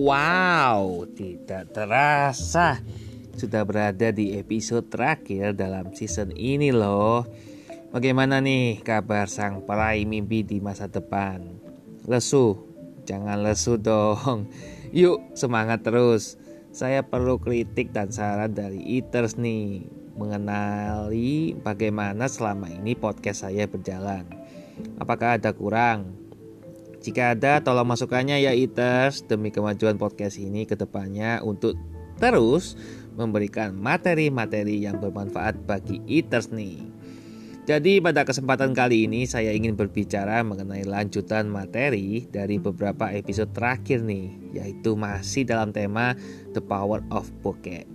Wow, tidak terasa sudah berada di episode terakhir dalam season ini loh. Bagaimana nih kabar sang peraih mimpi di masa depan? Lesu? Jangan lesu dong. Yuk semangat terus. Saya perlu kritik dan saran dari Eaters nih mengenali bagaimana selama ini podcast saya berjalan. Apakah ada kurang? Jika ada, tolong masukannya ya Eaters demi kemajuan podcast ini ke depannya untuk terus memberikan materi-materi yang bermanfaat bagi Eaters nih. Jadi pada kesempatan kali ini saya ingin berbicara mengenai lanjutan materi dari beberapa episode terakhir nih, yaitu masih dalam tema The Power of Bokeh.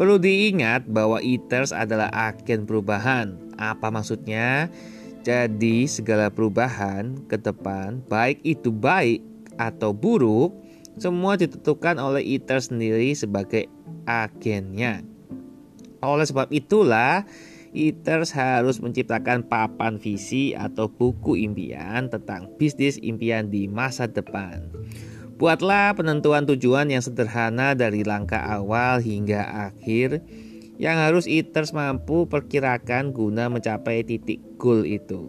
Perlu diingat bahwa Eaters adalah agen perubahan. Apa maksudnya? Jadi segala perubahan ke depan baik itu baik atau buruk semua ditentukan oleh iter sendiri sebagai agennya. Oleh sebab itulah Eaters harus menciptakan papan visi atau buku impian tentang bisnis impian di masa depan. Buatlah penentuan tujuan yang sederhana dari langkah awal hingga akhir yang harus Eaters mampu perkirakan guna mencapai titik goal itu.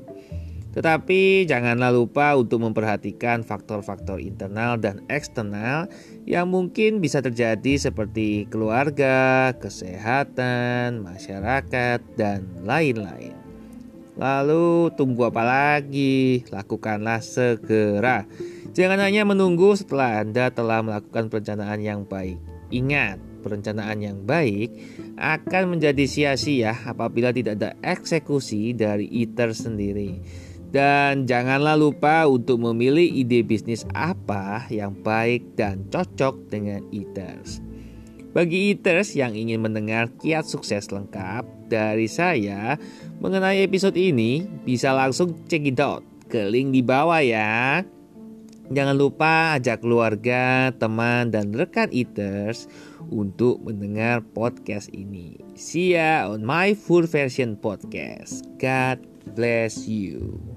Tetapi janganlah lupa untuk memperhatikan faktor-faktor internal dan eksternal yang mungkin bisa terjadi seperti keluarga, kesehatan, masyarakat, dan lain-lain. Lalu tunggu apa lagi? Lakukanlah segera. Jangan hanya menunggu setelah Anda telah melakukan perencanaan yang baik. Ingat, perencanaan yang baik akan menjadi sia-sia apabila tidak ada eksekusi dari ITER sendiri. Dan janganlah lupa untuk memilih ide bisnis apa yang baik dan cocok dengan ITERS. Bagi ITERS yang ingin mendengar kiat sukses lengkap dari saya mengenai episode ini, bisa langsung check it out ke link di bawah ya. Jangan lupa ajak keluarga, teman, dan rekan eaters untuk mendengar podcast ini. See ya on my full version podcast. God bless you.